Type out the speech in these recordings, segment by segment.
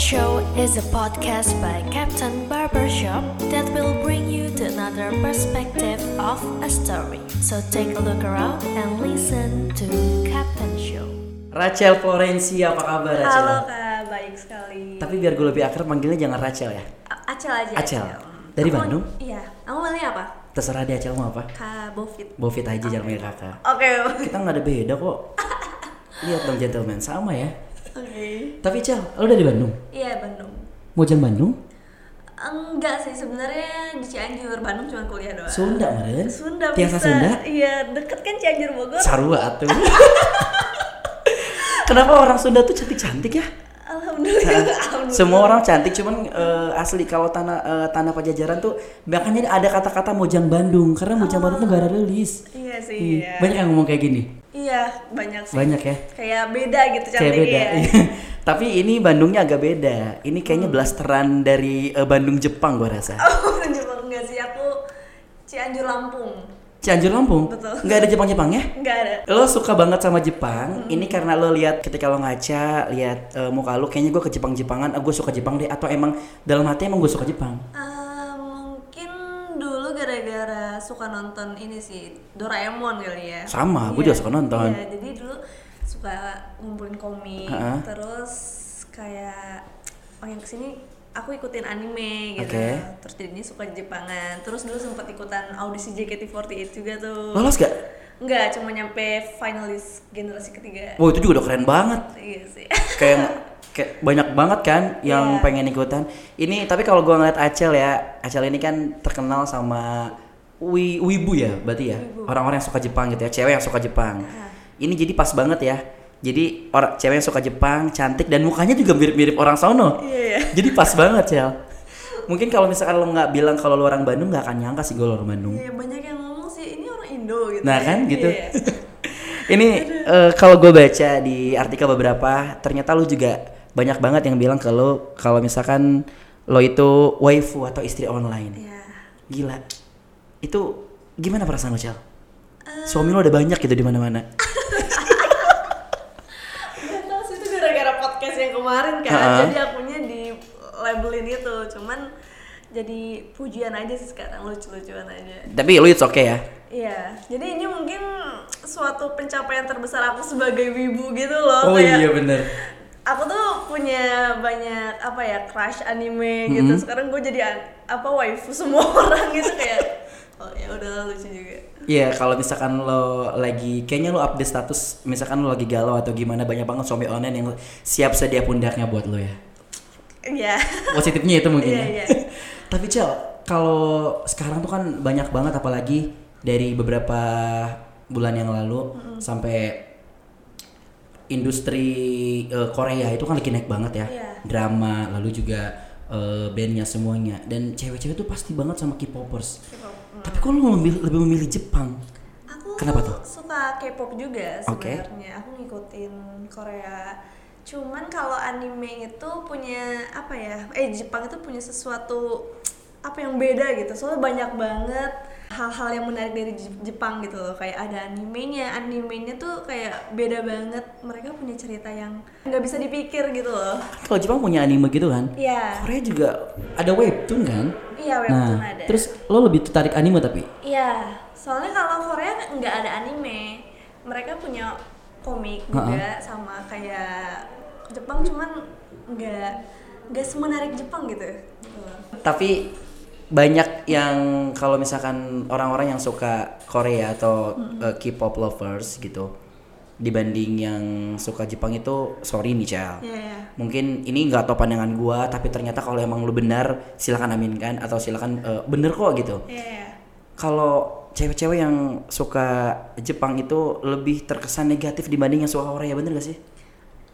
Show is a podcast by Captain Barbershop that will bring you to another perspective of a story. So take a look around and listen to Captain Show. Rachel Florencia, apa kabar Rachel? Halo kak, baik sekali. Tapi biar gue lebih akrab manggilnya jangan Rachel ya. A- Acel aja. Acel. Dari Aku- Bandung? Iya. Kamu manggilnya apa? Terserah deh Acel mau apa. Kak Bovit. Bovit aja jangan manggil kakak. Oke. Kita nggak ada beda kok. Lihat dong gentleman, sama ya. Oke. Tapi Cel, lo dari Bandung? Iya Bandung. Mau jalan Bandung? Enggak sih sebenarnya di Cianjur, Bandung cuma kuliah doang. Sunda meren? Sunda Tiasa bisa. Sunda? Iya, deket kan Cianjur Bogor. Sarua tuh. Kenapa orang Sunda tuh cantik-cantik ya? Alhamdulillah. Alhamdulillah. Semua orang cantik, cuman eh, asli kalau tanah eh, tanah Pajajaran tuh makanya ada kata-kata Mojang Bandung karena Mojang Bandung tuh gak ada rilis. Iya sih. Ih, Iya. Banyak yang ngomong kayak gini. Iya, banyak sih. Banyak ya. Kayak beda gitu Kayak beda. ya. Tapi ini Bandungnya agak beda. Ini kayaknya blasteran dari eh, Bandung Jepang gua rasa. Oh, Jepang enggak sih aku Cianjur Lampung. Cianjur Lampung. Betul. Nggak ada Jepang-Jepangnya? Enggak ada. Lo suka banget sama Jepang. Ini karena lo lihat ketika lo ngaca, lihat eh, muka lo kayaknya gue ke Jepang-Jepangan, gue suka Jepang deh atau emang dalam hati emang gue suka Jepang. Eh, gara-gara suka nonton ini sih Doraemon kali ya. Sama, gue Iya. juga suka nonton. Iya, jadi dulu suka ngumpulin komik, Ha-ha. terus kayak oh yang ke sini aku ikutin anime gitu. Oke. Terus jadinya suka Jepangan. Terus dulu sempat ikutan audisi JKT48 juga tuh. Lolos gak? Enggak, cuma nyampe finalis generasi ketiga. Wow itu juga udah keren banget. Iya sih. Kayak kayak banyak banget kan yang Iya. pengen ikutan. Ini tapi kalau gue ngeliat Acel ya, Acel ini kan terkenal sama wi, wibu ya, berarti ya. Orang-orang yang suka Jepang gitu ya, cewek yang suka Jepang. Ini jadi pas banget ya. Jadi orang cewek yang suka Jepang, cantik dan mukanya juga mirip-mirip orang sono. Iya, iya. Jadi pas banget, Cel. Mungkin kalau misalkan lo nggak bilang kalau lo orang Bandung nggak akan nyangka sih gue orang Bandung. Iya, banyak yang ngomong sih ini orang Indo gitu. Nah ya. kan gitu. Iya. Ini eh, kalau gue baca di artikel beberapa, ternyata lu juga banyak banget yang bilang lo kalau misalkan lo itu waifu atau istri online. Iya. Gila. Itu gimana perasaan lo, Cel? Suami lo ada banyak gitu di mana-mana. Gak tau sih itu gara-gara podcast yang kemarin kan Ha-ha. Jadi akunya di labelin itu Cuman jadi pujian aja sih sekarang lucu-lucuan aja Tapi lo it's okay ya. Iya jadi ini mungkin suatu pencapaian terbesar aku sebagai wibu gitu loh Oh kayak iya bener. Aku tuh punya banyak apa ya crush anime gitu Sekarang gue jadi apa waifu semua orang gitu kayak Oh ya udah lucu juga Iya kalau misalkan lo lagi kayaknya lo update status misalkan lo lagi galau atau gimana banyak banget suami online yang siap sedia pundaknya buat lo ya. Iya Positifnya itu mungkin Iya, ya. iya. Tapi Cel, kalau sekarang tuh kan banyak banget apalagi dari beberapa bulan yang lalu sampai industri eh, Korea itu kan lagi naik banget ya. Iya. Drama lalu juga eh, bandnya semuanya dan cewek-cewek tuh pasti banget sama K-popers. Tapi kok lo memilih- lebih memilih Jepang? Aku Kenapa tuh? suka K-pop juga sebenarnya. Aku ngikutin Korea. Cuman kalau anime itu punya apa ya? Eh Jepang itu punya sesuatu apa yang beda gitu. Soalnya banyak banget hal-hal yang menarik dari Jep- Jepang gitu loh. Kayak ada animenya, animenya tuh kayak beda banget. Mereka punya cerita yang nggak bisa dipikir gitu loh. Kalau Jepang punya anime gitu kan? Iya. Korea juga ada webtoon kan? Iya, webtoon nah, ada. terus lo lebih tertarik anime tapi? Iya, soalnya kalau Korea nggak ada anime, mereka punya komik juga sama kayak Jepang, cuman nggak nggak semenarik Jepang gitu. Gitu. tapi banyak yang kalau misalkan orang-orang yang suka Korea atau uh, K-pop lovers gitu dibanding yang suka Jepang itu sorry nih Cel Iya, iya. mungkin ini nggak tau pandangan gua tapi ternyata kalau emang lu benar silakan aminkan atau silakan uh, bener kok gitu Iya, iya. kalau cewek-cewek yang suka Jepang itu lebih terkesan negatif dibanding yang suka Korea bener gak sih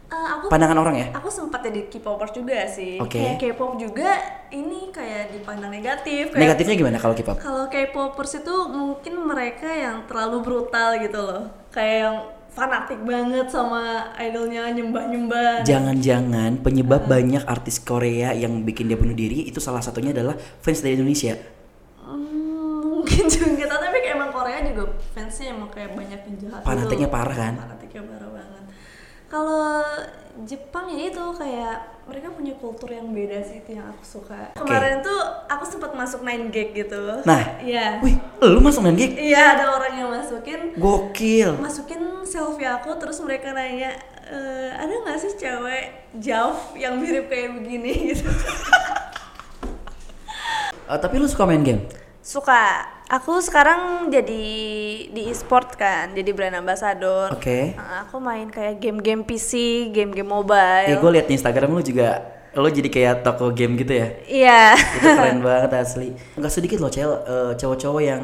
Eh, aku pandangan orang ya aku sempat jadi K-popers juga sih. Oke. Kayak K-pop juga ini kayak dipandang negatif. Kayak negatifnya gimana kalau K-pop Kalau K-popers itu mungkin mereka yang terlalu brutal gitu loh. Kayak yang fanatik banget sama idolnya nyembah-nyembah. Jangan-jangan penyebab banyak artis Korea yang bikin dia bunuh diri itu salah satunya adalah fans dari Indonesia. Hmm, mungkin juga tapi emang Korea juga fansnya emang kayak banyak yang jahat gitu Fanatiknya parah kan? fanatiknya parah banget Kalau Jepang ya itu kayak mereka punya kultur yang beda sih itu yang aku suka. Kemarin tuh aku sempat masuk 9 gag gitu. Nah. iya. Wih, lu masuk main gig? Iya, ada orang yang masukin Gokil. masukin selfie aku terus mereka nanya e, ada nggak sih cewek jauh yang mirip kayak begini gitu. Eh, tapi lu suka main game? Suka. Aku sekarang jadi di e-sport kan, jadi brand ambassador. Oke. Nah, aku main kayak game-game PC, game-game mobile. Ya gue liat di Instagram lu juga lu jadi kayak toko game gitu ya. Iya. Itu keren banget asli. Enggak sedikit loh cewek eh, cowok-cowok yang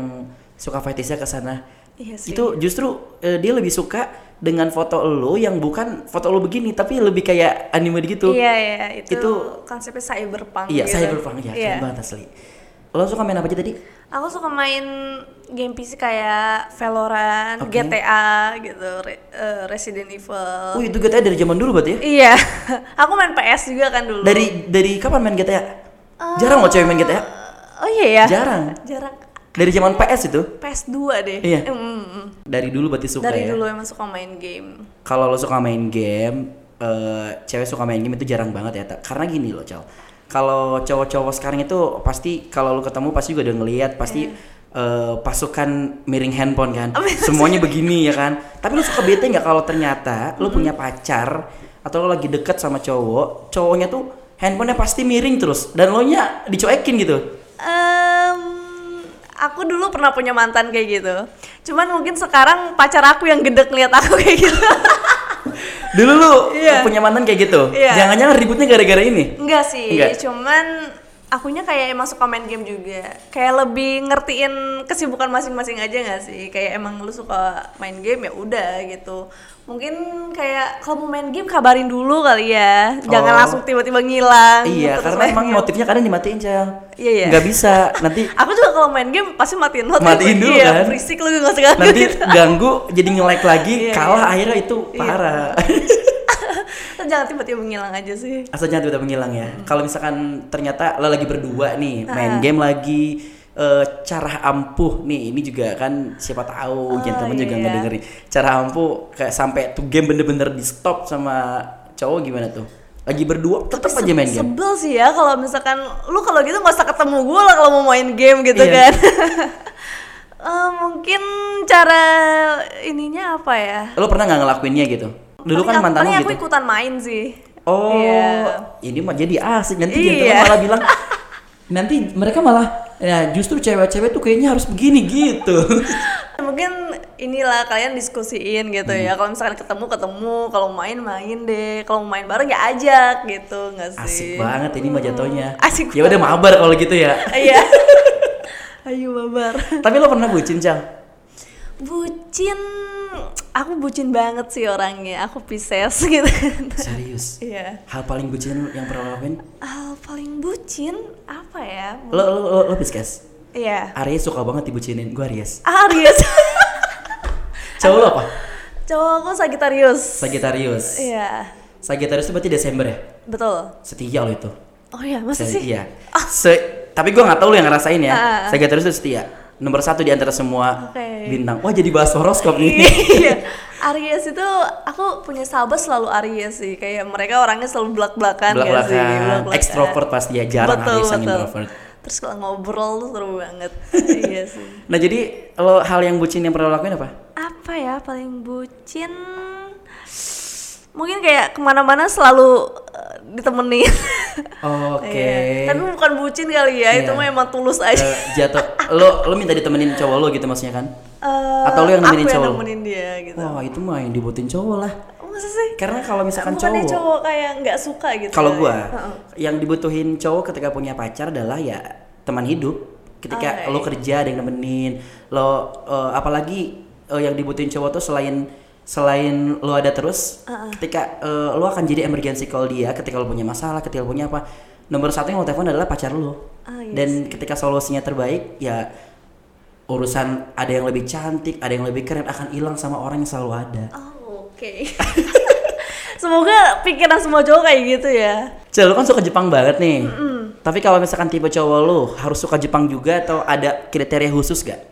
suka fetishnya ke sana. Iya sih. Itu justru eh, dia lebih suka dengan foto lu yang bukan foto lu begini tapi lebih kayak anime gitu. Iya, iya, itu, Itu- konsepnya cyberpunk Iya, gitu. saya berpang ya, Iya. keren banget asli. Lo suka main apa aja tadi? Aku suka main game PC kayak Valorant, Oke. GTA gitu, Re- eh, Resident Evil. Oh itu GTA dari zaman dulu berarti ya? Iya, aku main PS juga kan dulu. Dari dari kapan main GTA? Jarang loh cewek main GTA. Oh iya ya? Jarang. Jarang. Dari zaman PS itu. PS2 deh. Iya. Mm, mm, mm. Dari dulu berarti suka Dari ya. dulu emang suka main game. Kalau lo suka main game, eh, cewek suka main game itu jarang banget ya. Karena gini loh, Cal. Kalau cowok-cowok sekarang itu pasti kalau lo ketemu pasti juga udah ngeliat pasti eh, pasukan miring handphone kan. Semuanya begini ya kan. Tapi lo suka bete nggak kalau ternyata lo punya pacar atau lo lagi deket sama cowok, cowoknya tuh handphonenya pasti miring terus dan lo nya dicuekin gitu. Em, aku dulu pernah punya mantan kayak gitu. Cuman mungkin sekarang pacar aku yang gedek lihat aku kayak gitu. Dulu lu Iya. punya mantan kayak gitu. Iya. Jangan-jangan ributnya gara-gara ini. Enggak sih, Enggak. cuman akunya kayak emang suka main game juga. Kayak lebih ngertiin kesibukan masing-masing aja nggak sih? Kayak emang lu suka main game ya udah gitu. Mungkin kayak kalau mau main game kabarin dulu kali ya. Jangan Oh. langsung tiba-tiba ngilang. Iya, karena emang game. motifnya kadang dimatiin, Cel. Iya, iya. Nggak bisa. Nanti Aku juga kalau main game pasti matiin notif. Matiin dulu iya, kan? Berisik lu nggak ganggu nanti gitu. ganggu jadi nge-like lagi, Iya, kalah iya. akhirnya itu parah. Terus jangan tiba-tiba menghilang aja sih. Asal jangan tiba-tiba menghilang ya. Kalau misalkan ternyata lo lagi berdua nih, main Ah. game lagi eh, cara ampuh nih ini juga kan siapa tahu gentleman juga iya. ngedengerin cara ampuh kayak sampai tuh game bener-bener di stop sama cowok gimana tuh lagi berdua tetap aja main game Sebel sih ya kalau misalkan lu kalau gitu nggak usah ketemu gue lah kalau mau main game gitu Iya. kan. Eh, mungkin cara ininya apa ya? lo pernah nggak ngelakuinnya gitu dulu kan mantan lo aku gitu ikutan main sih. Oh, Iya. ini mah jadi asik nanti gentleman malah bilang nanti mereka malah ya justru cewek-cewek tuh kayaknya harus begini gitu. Mungkin inilah kalian diskusiin gitu Hmm. ya. Kalau misalkan ketemu ketemu, kalau main main deh. Kalau main bareng ya ajak gitu nggak sih? Asik banget ini mah jatuhnya. Asik Ya udah mabar kalau gitu ya. Iya. Ayo babar. Tapi lo pernah bucin, Cang? Bucin, aku bucin banget sih orangnya. Aku Pisces gitu. Serius. Iya. Hal paling bucin yang pernah lo lakuin? Hal paling bucin apa ya? Lo lo lo, lo Pisces. Iya. Aries suka banget dibucinin. Gue Aries. Aries. Cowok lo apa? Cowok aku Sagittarius. Sagittarius. Iya. Sagittarius itu berarti Desember ya? Betul. Setia lo itu. Oh iya, masa Se- sih? Iya. Se- tapi gue nggak tahu lu yang ngerasain ya. Ah. Sagittarius itu setia. Nomor satu di antara semua Oke. bintang. Wah jadi bahas horoskop nih. Iya. Aries itu aku punya sahabat selalu Aries sih. Kayak mereka orangnya selalu belak-belakan gak sih? Belak-belakan. Belak-belakan. Extrovert pasti ya. Jarang betul, Aries yang betul. introvert. Terus kalau ngobrol tuh seru banget. iya sih. Nah jadi lo hal yang bucin yang pernah lo lakuin apa? Apa ya paling bucin? Mungkin kayak ke mana-mana selalu ditemenin. Oke. Iya. Tapi bukan bucin kali ya, itu Iya. mah emang tulus aja. Eh, jatuh. Lo lo minta ditemenin cowok lo gitu maksudnya kan? Eh, atau lu yang nemenin aku cowok? yang nemenin dia gitu. Wah itu mah yang dibutuhin cowok lah. Oh, masa sih? Karena kalau misalkan Bukannya cowok, cowok kayak nggak suka gitu. kalau ya? gua Heeh. yang dibutuhin cowok ketika punya pacar adalah ya teman hidup. Ketika Oke. lo kerja ada yang nemenin, lo eh, apalagi eh, yang dibutuhin cowok tuh selain selain lo ada terus, ketika eh, lo akan jadi emergency call dia ketika lo punya masalah, ketika lo punya apa. Nomor satu yang lo telepon adalah pacar lo. Ah, iya Dan ketika solusinya terbaik, ya urusan ada yang lebih cantik, ada yang lebih keren akan hilang sama orang yang selalu ada. Oh, oke. Semoga pikiran semua cowok kayak gitu ya. Cel, lu kan suka Jepang banget nih. Tapi kalau misalkan tipe cowok lu harus suka Jepang juga atau ada kriteria khusus gak?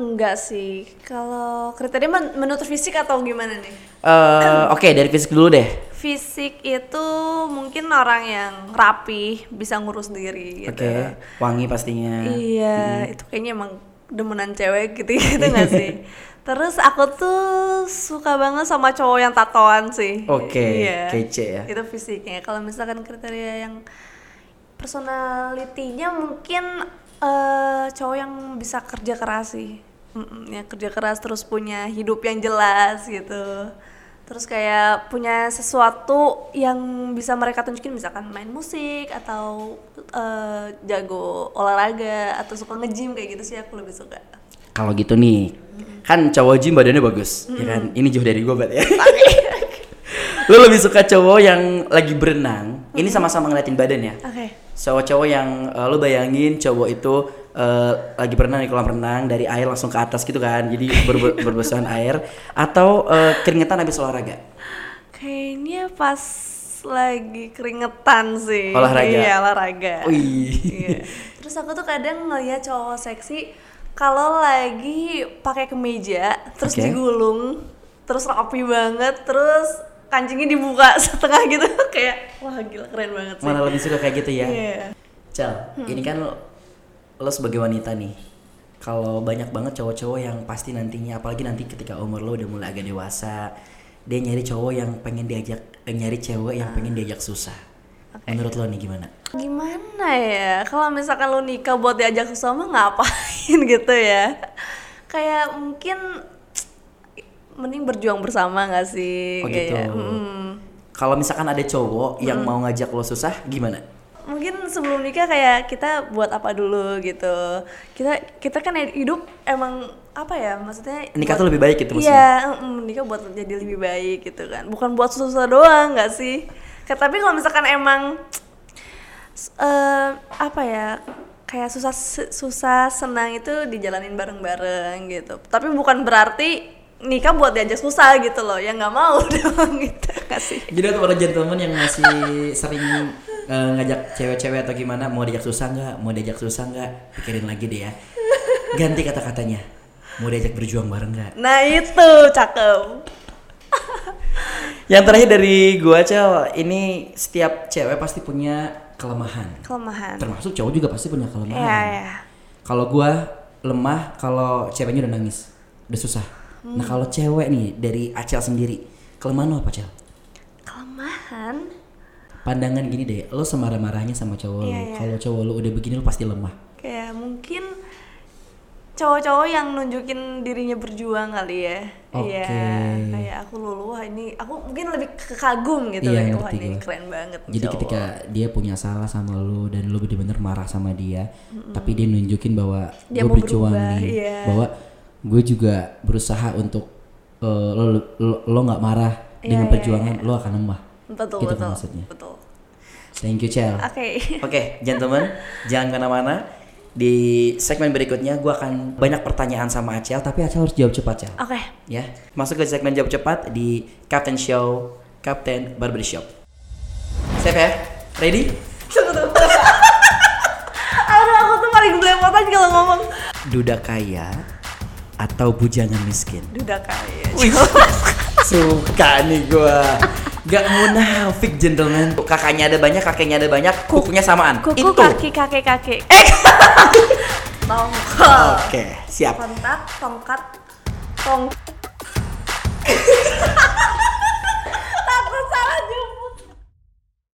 Enggak sih. Kalau kriteria men- menurut fisik atau gimana nih? Eh, Oke dari fisik dulu deh. Fisik itu mungkin orang yang rapi, bisa ngurus diri gitu. Oke, wangi pastinya. Iya, itu kayaknya emang demenan cewek gitu gitu nggak sih? Terus aku tuh suka banget sama cowok yang tatoan sih. Oke, Iya. kece ya. Itu fisiknya. Kalau misalkan kriteria yang personalitinya mungkin eh, cowok yang bisa kerja keras sih. Mm-mm, yang kerja keras terus punya hidup yang jelas gitu. Terus kayak punya sesuatu yang bisa mereka tunjukin misalkan main musik atau eh, jago olahraga atau suka nge-gym kayak gitu sih aku lebih suka. Kalau gitu nih, kan cowok gym badannya bagus, ya kan? Ini jauh dari gue berarti ya. Lu lebih suka cowok yang lagi berenang, ini sama-sama ngeliatin badan ya. Oke. Cowok-cowok yang eh, lu bayangin cowok itu eh, lagi berenang di kolam renang dari air langsung ke atas gitu kan, jadi berbe- berbesuhan air, atau eh, keringetan habis olahraga. Kayaknya pas lagi keringetan sih. Olahraga? Iya, olahraga. Iya. Terus aku tuh kadang ngeliat cowok seksi kalau lagi pakai kemeja, terus Oke. digulung, terus rapi banget, terus kancingnya dibuka setengah gitu kayak wah gila keren banget sih. Mana lebih suka kayak gitu ya? Iya. Cel, ini kan lo, lo sebagai wanita nih. Kalau banyak banget cowok-cowok yang pasti nantinya, apalagi nanti ketika umur lo udah mulai agak dewasa, dia nyari cowok yang pengen diajak, eh, nyari cewek yang pengen diajak susah. Menurut lo nih gimana? Gimana ya? Kalau misalkan lu nikah buat diajak susah mah ngapain gitu ya? Kayak mungkin mending berjuang bersama gak sih? Oh gitu. Mm. Kalau misalkan ada cowok yang mau ngajak lo susah, gimana? Mungkin sebelum nikah kayak kita buat apa dulu gitu. Kita kita kan hidup emang apa ya maksudnya Nikah buat- tuh lebih baik gitu maksudnya? iya mm, nikah buat jadi lebih baik gitu kan. Bukan buat susah doang nggak sih? Tapi kalau misalkan emang eh, apa ya kayak susah susah senang itu dijalanin bareng-bareng gitu. Tapi bukan berarti nikah buat diajak susah gitu loh. Ya nggak mau dong gitu nggak sih? Jadi untuk para gentleman yang masih sering eh, ngajak cewek-cewek atau gimana, mau diajak susah nggak? Mau diajak susah nggak? Pikirin lagi deh ya. Ganti kata-katanya. Mau diajak berjuang bareng nggak? nah itu cakep Yang terakhir dari gua Cel, ini setiap cewek pasti punya kelemahan. kelemahan Termasuk cowok juga pasti punya kelemahan. Iya, iya. Kalau gua lemah kalau ceweknya udah nangis, udah susah. Nah, Hmm. kalau cewek nih dari Acel sendiri, kelemahan lo apa, Cel? Kelemahan? Pandangan gini deh, lo semarah-marahnya sama cowok Iya, lo. iya. Kalau cowok lo udah begini lo pasti lemah. Kayak mungkin cowok-cowok yang nunjukin dirinya berjuang kali ya. Iya, Oke. kayak aku lulu wah ini aku mungkin lebih kagum gitu Iya, kayak wah ini keren banget Jadi cowok." ketika dia punya salah sama lo dan lo bener-bener marah sama dia, tapi dia nunjukin bahwa Dia gue berjuang berubah, nih, iya. bahwa gue juga berusaha untuk eh, lo lo nggak marah Iya, dengan iya, perjuangan lo akan lemah. Betul gitu kan betul. maksudnya. Betul. Thank you Cel. Oke. Oke, gentlemen, jangan ke mana-mana. Di segmen berikutnya gue akan banyak pertanyaan sama Acel, tapi Acel harus jawab cepat Cel. Oke. Ya, masuk ke segmen jawab cepat di Captain Show, Captain Barbershop. Siap ya? Ready? Tunggu. Aduh, aku tuh paling belepotan kalau ngomong. Duda kaya atau bujangan miskin? Duda kaya. Wih, suka nih gua. Gak munafik gentleman. Kakaknya ada banyak, kakeknya ada banyak, kukunya samaan. Kuku Itu. kaki kakek kakek. Eh. Tongkol. Oke, siap. Kontak, tongkat, tong.